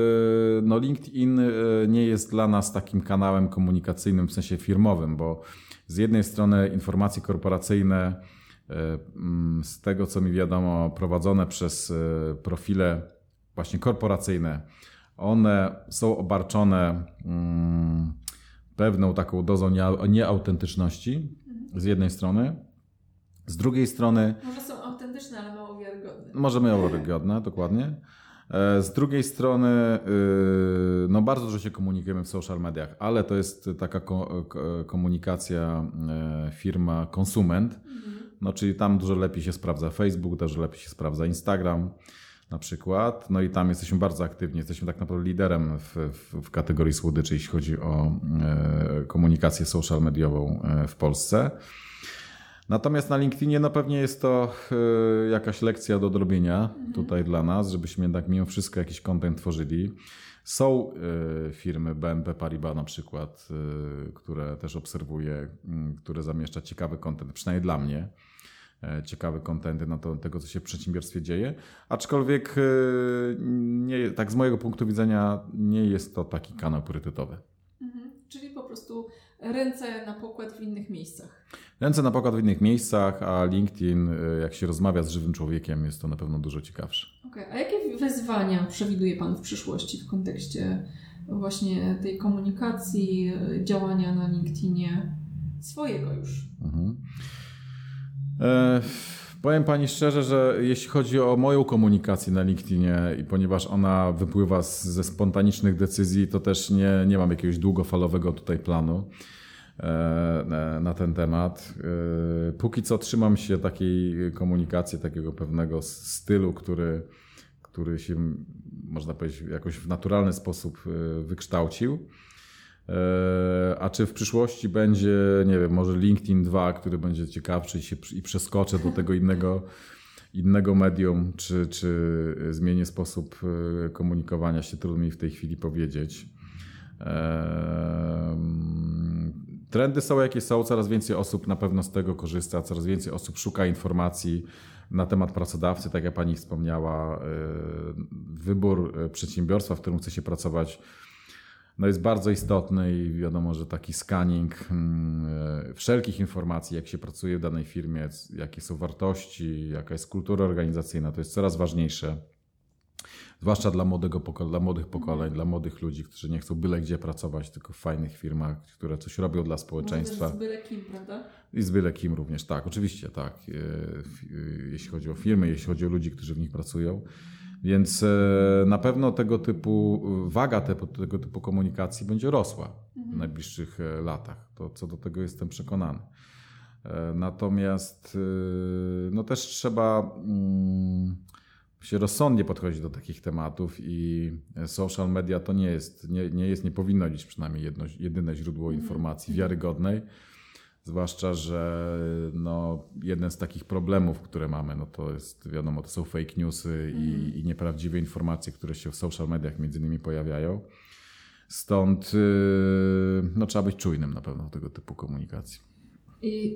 no LinkedIn e, nie jest dla nas takim kanałem komunikacyjnym w sensie firmowym, bo z jednej strony informacje korporacyjne, e, mm, z tego co mi wiadomo, prowadzone przez profile właśnie korporacyjne, one są obarczone mm, pewną taką dozą nieautentyczności z jednej strony. Z drugiej strony. Może są autentyczne, ale mało wiarygodne. Może mało wiarygodne, dokładnie. E, z drugiej strony, y, no bardzo dużo się komunikujemy w social mediach, ale to jest taka komunikacja e, firma konsument, mhm. no czyli tam dużo lepiej się sprawdza Facebook, dużo lepiej się sprawdza Instagram na przykład. No i tam jesteśmy bardzo aktywni, jesteśmy tak naprawdę liderem w, w, w kategorii słodyczy, jeśli chodzi o e, komunikację social mediową w Polsce. Natomiast na LinkedInie no pewnie jest to y, jakaś lekcja do odrobienia mhm. tutaj dla nas, żebyśmy jednak mimo wszystko jakiś content tworzyli. Są y, firmy BNP Paribas na przykład, y, które też obserwuję, które zamieszcza ciekawy content, przynajmniej dla mnie e, ciekawe kontenty na to, tego, co się w przedsiębiorstwie dzieje. Aczkolwiek nie, tak z mojego punktu widzenia nie jest to taki kanał priorytetowy. Mhm. Czyli po prostu ręce na pokład w innych miejscach. Ręce na pokład w innych miejscach, a LinkedIn, y, jak się rozmawia z żywym człowiekiem, jest to na pewno dużo ciekawsze. Okay. A jakie wyzwania przewiduje Pan w przyszłości w kontekście właśnie tej komunikacji, y, działania na LinkedInie swojego już? Mhm. E Powiem Pani szczerze, że jeśli chodzi o moją komunikację na LinkedInie i ponieważ ona wypływa z, ze spontanicznych decyzji, to też nie, nie mam jakiegoś długofalowego tutaj planu na ten temat. E, póki co trzymam się takiej komunikacji, takiego pewnego stylu, który, który się, można powiedzieć, jakoś w naturalny sposób e, wykształcił. E, a czy w przyszłości będzie, nie wiem, może LinkedIn 2, który będzie ciekawszy i, się, i przeskoczę do tego innego, innego medium, czy, czy zmienię sposób komunikowania się, trudno mi w tej chwili powiedzieć. Trendy są jakie są, coraz więcej osób na pewno z tego korzysta, coraz więcej osób szuka informacji na temat pracodawcy, tak jak Pani wspomniała. Wybór przedsiębiorstwa, w którym chce się pracować, no jest bardzo istotny i wiadomo, że taki scanning e, wszelkich informacji, jak się pracuje w danej firmie, jakie są wartości, jaka jest kultura organizacyjna, to jest coraz ważniejsze. Zwłaszcza dla, młodego dla młodych pokoleń, dla młodych ludzi, którzy nie chcą byle gdzie pracować, tylko w fajnych firmach, które coś robią dla społeczeństwa. Może z byle kim, prawda? I z byle kim również, tak, oczywiście, tak. E, jeśli chodzi o firmy, jeśli chodzi o ludzi, którzy w nich pracują. Więc e, na pewno tego typu, waga te, tego typu komunikacji będzie rosła mhm. w najbliższych e, latach. To co do tego jestem przekonany. E, natomiast no też trzeba mm, się rozsądnie podchodzić do takich tematów i social media to nie jest, nie, nie jest, nie powinno być przynajmniej jedno, jedyne źródło mhm. informacji wiarygodnej. Zwłaszcza, że no, jeden z takich problemów, które mamy, no to jest, wiadomo, to są fake newsy i, mhm. i nieprawdziwe informacje, które się w social mediach między innymi pojawiają. Stąd y, no, trzeba być czujnym na pewno tego typu komunikacji.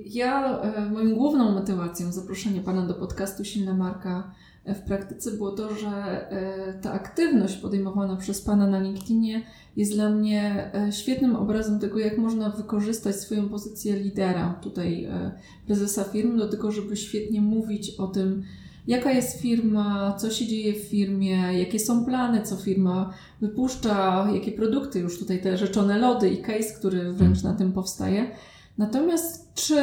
Ja, e, moją główną motywacją zaproszenia Pana do podcastu Silna Marka w praktyce było to, że e, ta aktywność podejmowana przez Pana na LinkedInie jest dla mnie e, świetnym obrazem tego, jak można wykorzystać swoją pozycję lidera, tutaj e, prezesa firmy, do tego, żeby świetnie mówić o tym, jaka jest firma, co się dzieje w firmie, jakie są plany, co firma wypuszcza, jakie produkty, już tutaj te rzeczone lody i case, który wręcz na tym powstaje. Natomiast czy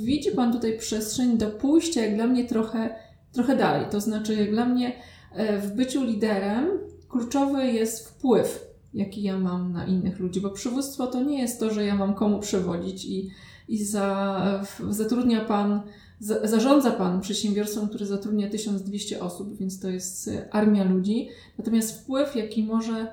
widzi Pan tutaj przestrzeń do pójścia, jak dla mnie trochę trochę dalej. To znaczy, jak dla mnie e, w byciu liderem kluczowy jest wpływ, jaki ja mam na innych ludzi, bo przywództwo to nie jest to, że ja mam komu przewodzić i, i za, zatrudnia Pan, za, zarządza Pan przedsiębiorstwem, które zatrudnia 1200 osób, więc to jest e, armia ludzi. Natomiast wpływ, jaki może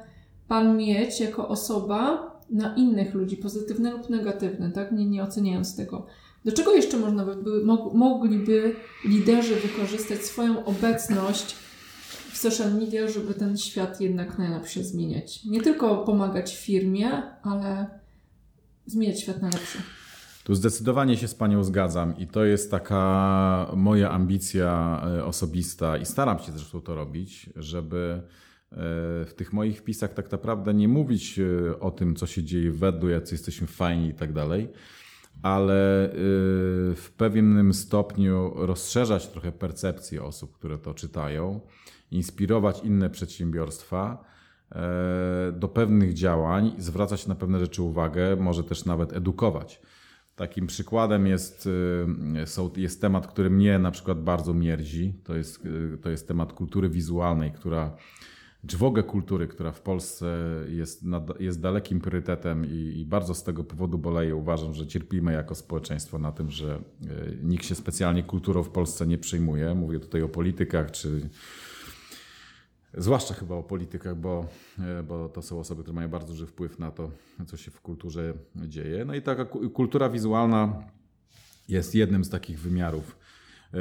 Pan mieć jako osoba na innych ludzi, pozytywny lub negatywny, tak? Nie, nie oceniając tego do czego jeszcze można by, mogliby liderzy wykorzystać swoją obecność w social media, żeby ten świat jednak najlepsze zmieniać? Nie tylko pomagać firmie, ale zmieniać świat na lepszy. Tu zdecydowanie się z Panią zgadzam i to jest taka moja ambicja e, osobista i staram się zresztą to robić, żeby w tych moich wpisach tak naprawdę nie mówić e, o tym, co się dzieje w Edu, jak jesteśmy fajni i tak dalej, ale y, w pewnym stopniu rozszerzać trochę percepcję osób, które to czytają, inspirować inne przedsiębiorstwa e, do pewnych działań, zwracać na pewne rzeczy uwagę, może też nawet edukować. Takim przykładem jest, jest temat, który mnie na przykład bardzo mierdzi. To jest, to jest temat kultury wizualnej, która ogóle kultury, która w Polsce jest, jest dalekim priorytetem i, i, bardzo z tego powodu boleję. Uważam, że cierpimy jako społeczeństwo na tym, że e, nikt się specjalnie kulturą w Polsce nie przejmuje. Mówię tutaj o politykach, czy zwłaszcza chyba o politykach, bo, e, bo to są osoby, które mają bardzo duży wpływ na to, co się w kulturze dzieje. No i taka kultura wizualna jest jednym z takich wymiarów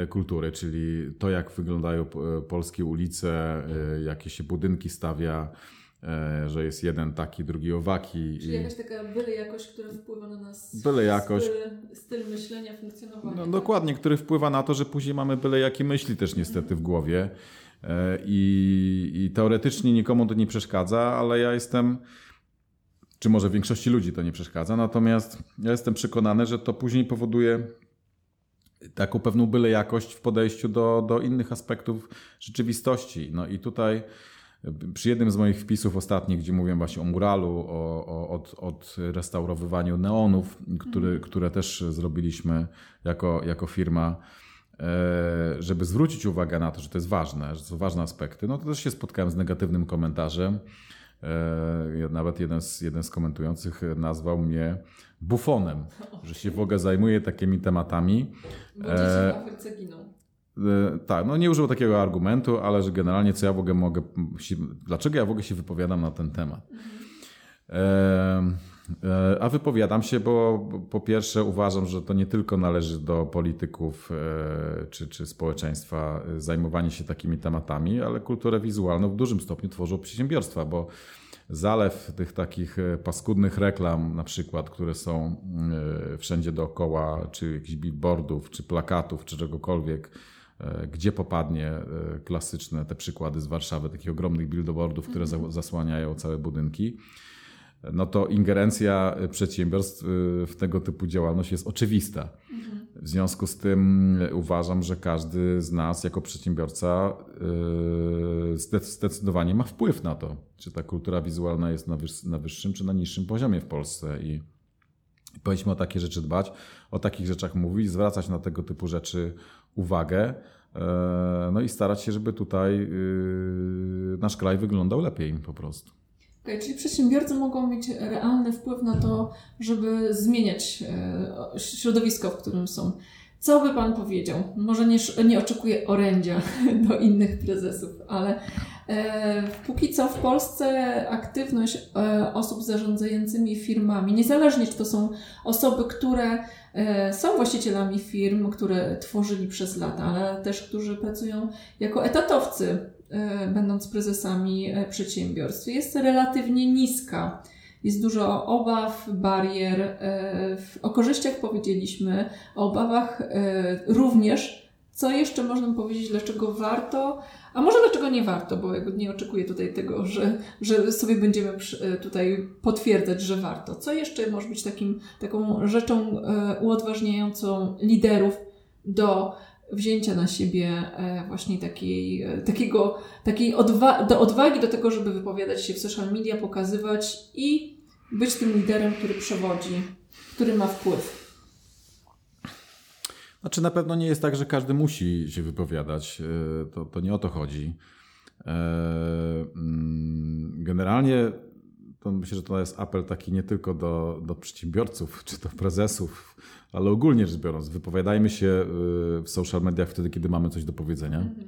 kultury, czyli to, jak wyglądają e, polskie ulice, e, jakie się budynki stawia, że jest jeden taki, drugi owaki. Czyli jakaś taka byle jakość, która wpływa na nas. Byle jakość. Styl, styl myślenia, funkcjonowania. No, tak? Dokładnie, który wpływa na to, że później mamy byle jakie myśli też niestety w głowie. I, I teoretycznie nikomu to nie przeszkadza, ale ja jestem czy może większości ludzi to nie przeszkadza, natomiast ja jestem przekonany, że to później powoduje taką pewną byle jakość w podejściu do, do innych aspektów rzeczywistości. No i tutaj przy jednym z moich wpisów ostatnich, gdzie mówiłem właśnie o muralu, o, o od, odrestaurowywaniu neonów, który, mhm. które też zrobiliśmy jako, jako firma, e, żeby zwrócić uwagę na to, że to jest ważne, że to są ważne aspekty, no to też się spotkałem z negatywnym komentarzem. E, nawet jeden z, jeden z komentujących nazwał mnie bufonem, że się w ogóle zajmuje takimi tematami. Bo e, Afryce giną. E, tak, no nie użył takiego argumentu, ale że generalnie co ja w ogóle mogę, dlaczego ja w ogóle się wypowiadam na ten temat. Mhm. A wypowiadam się, bo po pierwsze uważam, że to nie tylko należy do polityków czy, czy społeczeństwa zajmowanie się takimi tematami, ale kulturę wizualną w dużym stopniu tworzą przedsiębiorstwa, bo zalew tych takich paskudnych reklam, na przykład, które są wszędzie dookoła, czy jakichś billboardów, czy plakatów, czy czegokolwiek, gdzie popadnie klasyczne te przykłady z Warszawy, takich ogromnych billboardów, które mhm. zasłaniają całe budynki no to ingerencja przedsiębiorstw y, w tego typu działalność jest oczywista. W związku z tym uważam, że każdy z nas jako przedsiębiorca y, zdecydowanie ma wpływ na to, czy ta kultura wizualna jest na wyższym czy na niższym poziomie w Polsce i powinniśmy o takie rzeczy dbać, o takich rzeczach mówić, zwracać na tego typu rzeczy uwagę, y, no i starać się, żeby tutaj nasz kraj wyglądał lepiej po prostu. Okay, czyli przedsiębiorcy mogą mieć realny wpływ na to, żeby zmieniać e, środowisko, w którym są. Co by Pan powiedział? Może nie, nie oczekuję orędzia do innych prezesów, ale e, póki co w Polsce aktywność e, osób zarządzającymi firmami, niezależnie czy to są osoby, które e, są właścicielami firm, które tworzyli przez lata, ale też którzy pracują jako etatowcy będąc prezesami e, przedsiębiorstw, jest relatywnie niska. Jest dużo obaw, barier. E, o korzyściach powiedzieliśmy, o obawach również. Co jeszcze można powiedzieć, dlaczego warto, a może dlaczego nie warto, bo jakby nie oczekuję tutaj tego, że, że sobie będziemy tutaj potwierdzać, że warto. Co jeszcze może być takim, taką rzeczą uodważniającą liderów do wzięcia na siebie e, właśnie takiej, e, takiego, takiej odwa do odwagi do tego, żeby wypowiadać się w social media, pokazywać i być tym liderem, który przewodzi, który ma wpływ. Znaczy na pewno nie jest tak, że każdy musi się wypowiadać. E, to, to nie o to chodzi. Mm, generalnie to myślę, że to jest apel taki nie tylko do, do przedsiębiorców czy do prezesów, ale ogólnie rzecz biorąc, wypowiadajmy się y, w social mediach wtedy, kiedy mamy coś do powiedzenia. Mhm.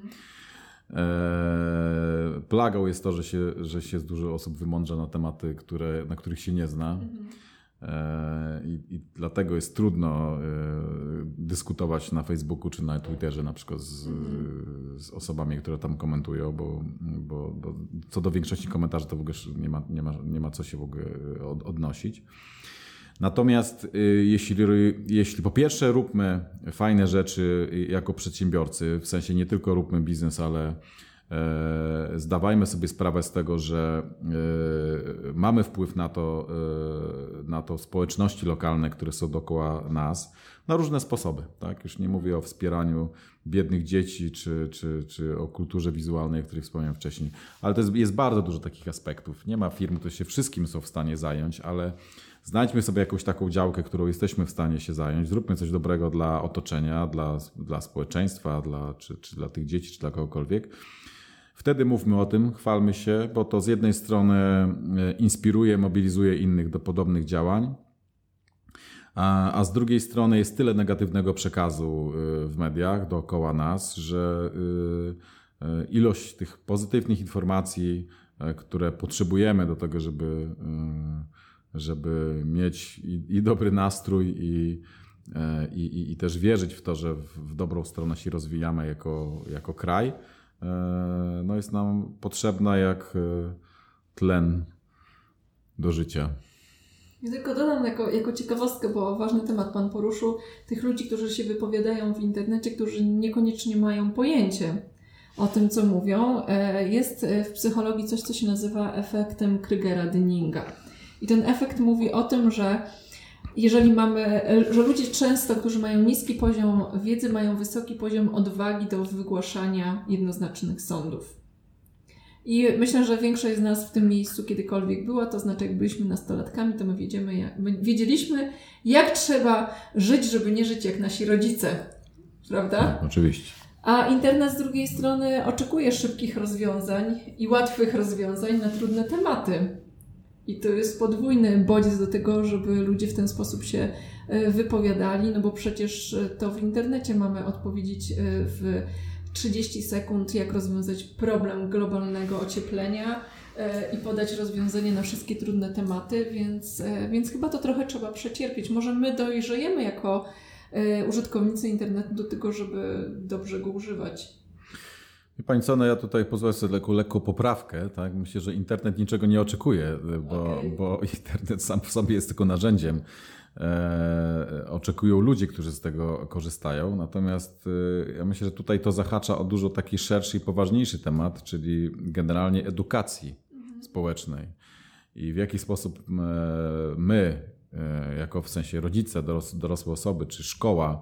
Plagą jest to, że się, że się dużo osób wymądrza na tematy, które, na których się nie zna. E, I, I, dlatego jest trudno e, dyskutować na Facebooku czy na Twitterze na przykład z, z osobami, które tam komentują, bo, bo, bo, co do większości komentarzy to w ogóle nie ma, nie ma, nie ma co się w ogóle od, odnosić. Natomiast jeśli, jeśli po pierwsze róbmy fajne rzeczy jako przedsiębiorcy, w sensie nie tylko róbmy biznes, ale E, zdawajmy sobie sprawę z tego, że e, mamy wpływ na to, e, na to społeczności lokalne, które są dookoła nas, na różne sposoby. Tak? Już nie mówię o wspieraniu biednych dzieci, czy, czy, czy o kulturze wizualnej, o której wspomniałem wcześniej, ale to jest, jest bardzo dużo takich aspektów. Nie ma firm, które się wszystkim są w stanie zająć, ale znajdźmy sobie jakąś taką działkę, którą jesteśmy w stanie się zająć, zróbmy coś dobrego dla otoczenia, dla, dla społeczeństwa, dla, czy, czy dla tych dzieci, czy dla kogokolwiek. Wtedy mówmy o tym, chwalmy się, bo to z jednej strony e, inspiruje, mobilizuje innych do podobnych działań, a, a z drugiej strony jest tyle negatywnego przekazu e, w mediach dookoła nas, że e, ilość tych pozytywnych informacji, które potrzebujemy do tego, żeby, żeby mieć i, i dobry nastrój, i, i, i, też wierzyć w to, że w, w dobrą stronę się rozwijamy jako, jako kraj, E, no jest nam potrzebna jak e, tlen do życia. Ja tylko dodam jako, jako ciekawostkę, bo ważny temat Pan poruszył, tych ludzi, którzy się wypowiadają w internecie, którzy niekoniecznie mają pojęcie o tym, co mówią. E, jest w psychologii coś, co się nazywa efektem Krygera-Dyninga. I ten efekt mówi o tym, że jeżeli mamy, że ludzie często, którzy mają niski poziom wiedzy, mają wysoki poziom odwagi do wygłaszania jednoznacznych sądów. I myślę, że większość z nas w tym miejscu kiedykolwiek była, to znaczy jak byliśmy nastolatkami, to my, wiedziemy, jak, my wiedzieliśmy, jak trzeba żyć, żeby nie żyć jak nasi rodzice. Prawda? Tak, oczywiście. A internet z drugiej strony oczekuje szybkich rozwiązań i łatwych rozwiązań na trudne tematy. I to jest podwójny bodziec do tego, żeby ludzie w ten sposób się e, wypowiadali, no bo przecież e, to w internecie mamy odpowiedzieć e, w 30 sekund, jak rozwiązać problem globalnego ocieplenia i podać rozwiązanie na wszystkie trudne tematy, więc, więc chyba to trochę trzeba przecierpieć. Może my dojrzejemy jako użytkownicy internetu do tego, żeby dobrze go używać. I pani co, no ja tutaj pozwolę sobie lekko, lekką poprawkę. Tak? Myślę, że internet niczego nie oczekuje, bo, okay. bo internet sam w sobie jest tylko narzędziem. E, oczekują ludzie, którzy z tego korzystają. Natomiast e, ja myślę, że tutaj to zahacza o dużo taki szerszy i poważniejszy temat, czyli generalnie edukacji mhm. społecznej. I w jaki sposób e, my, e, jako w sensie rodzice, dorosłe osoby, czy szkoła,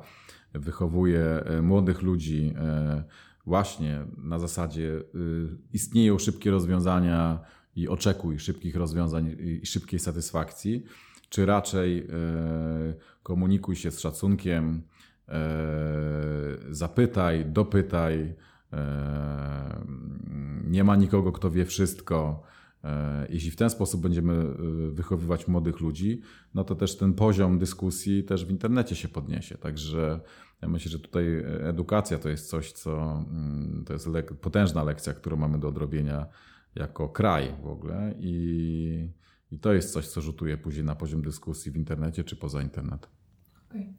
wychowuje e, młodych ludzi właśnie na zasadzie istnieją szybkie rozwiązania i oczekuj szybkich rozwiązań i szybkiej satysfakcji, czy raczej komunikuj się z szacunkiem, zapytaj, dopytaj, nie ma nikogo, kto wie wszystko. Jeśli w ten sposób będziemy wychowywać młodych ludzi, no to też ten poziom dyskusji też w internecie się podniesie. Także ja myślę, że tutaj edukacja to jest coś, co mm, to jest le potężna lekcja, którą mamy do odrobienia jako kraj w ogóle i, i to jest coś, co rzutuje później na poziom dyskusji w internecie czy poza internetem. Okay.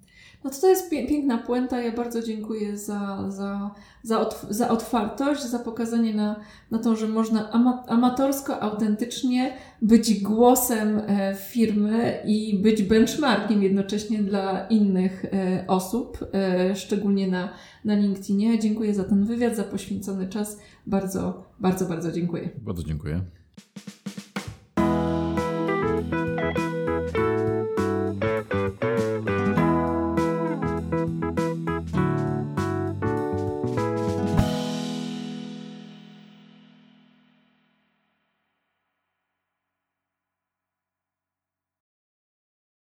No to to jest piękna puenta. Ja bardzo dziękuję za, za, za, otw za otwartość, za pokazanie na, na to, że można ama amatorsko, autentycznie być głosem e, firmy i być benchmarkiem jednocześnie dla innych e, osób, e, szczególnie na, na LinkedInie. Dziękuję za ten wywiad, za poświęcony czas. Bardzo, bardzo, bardzo dziękuję. Bardzo dziękuję.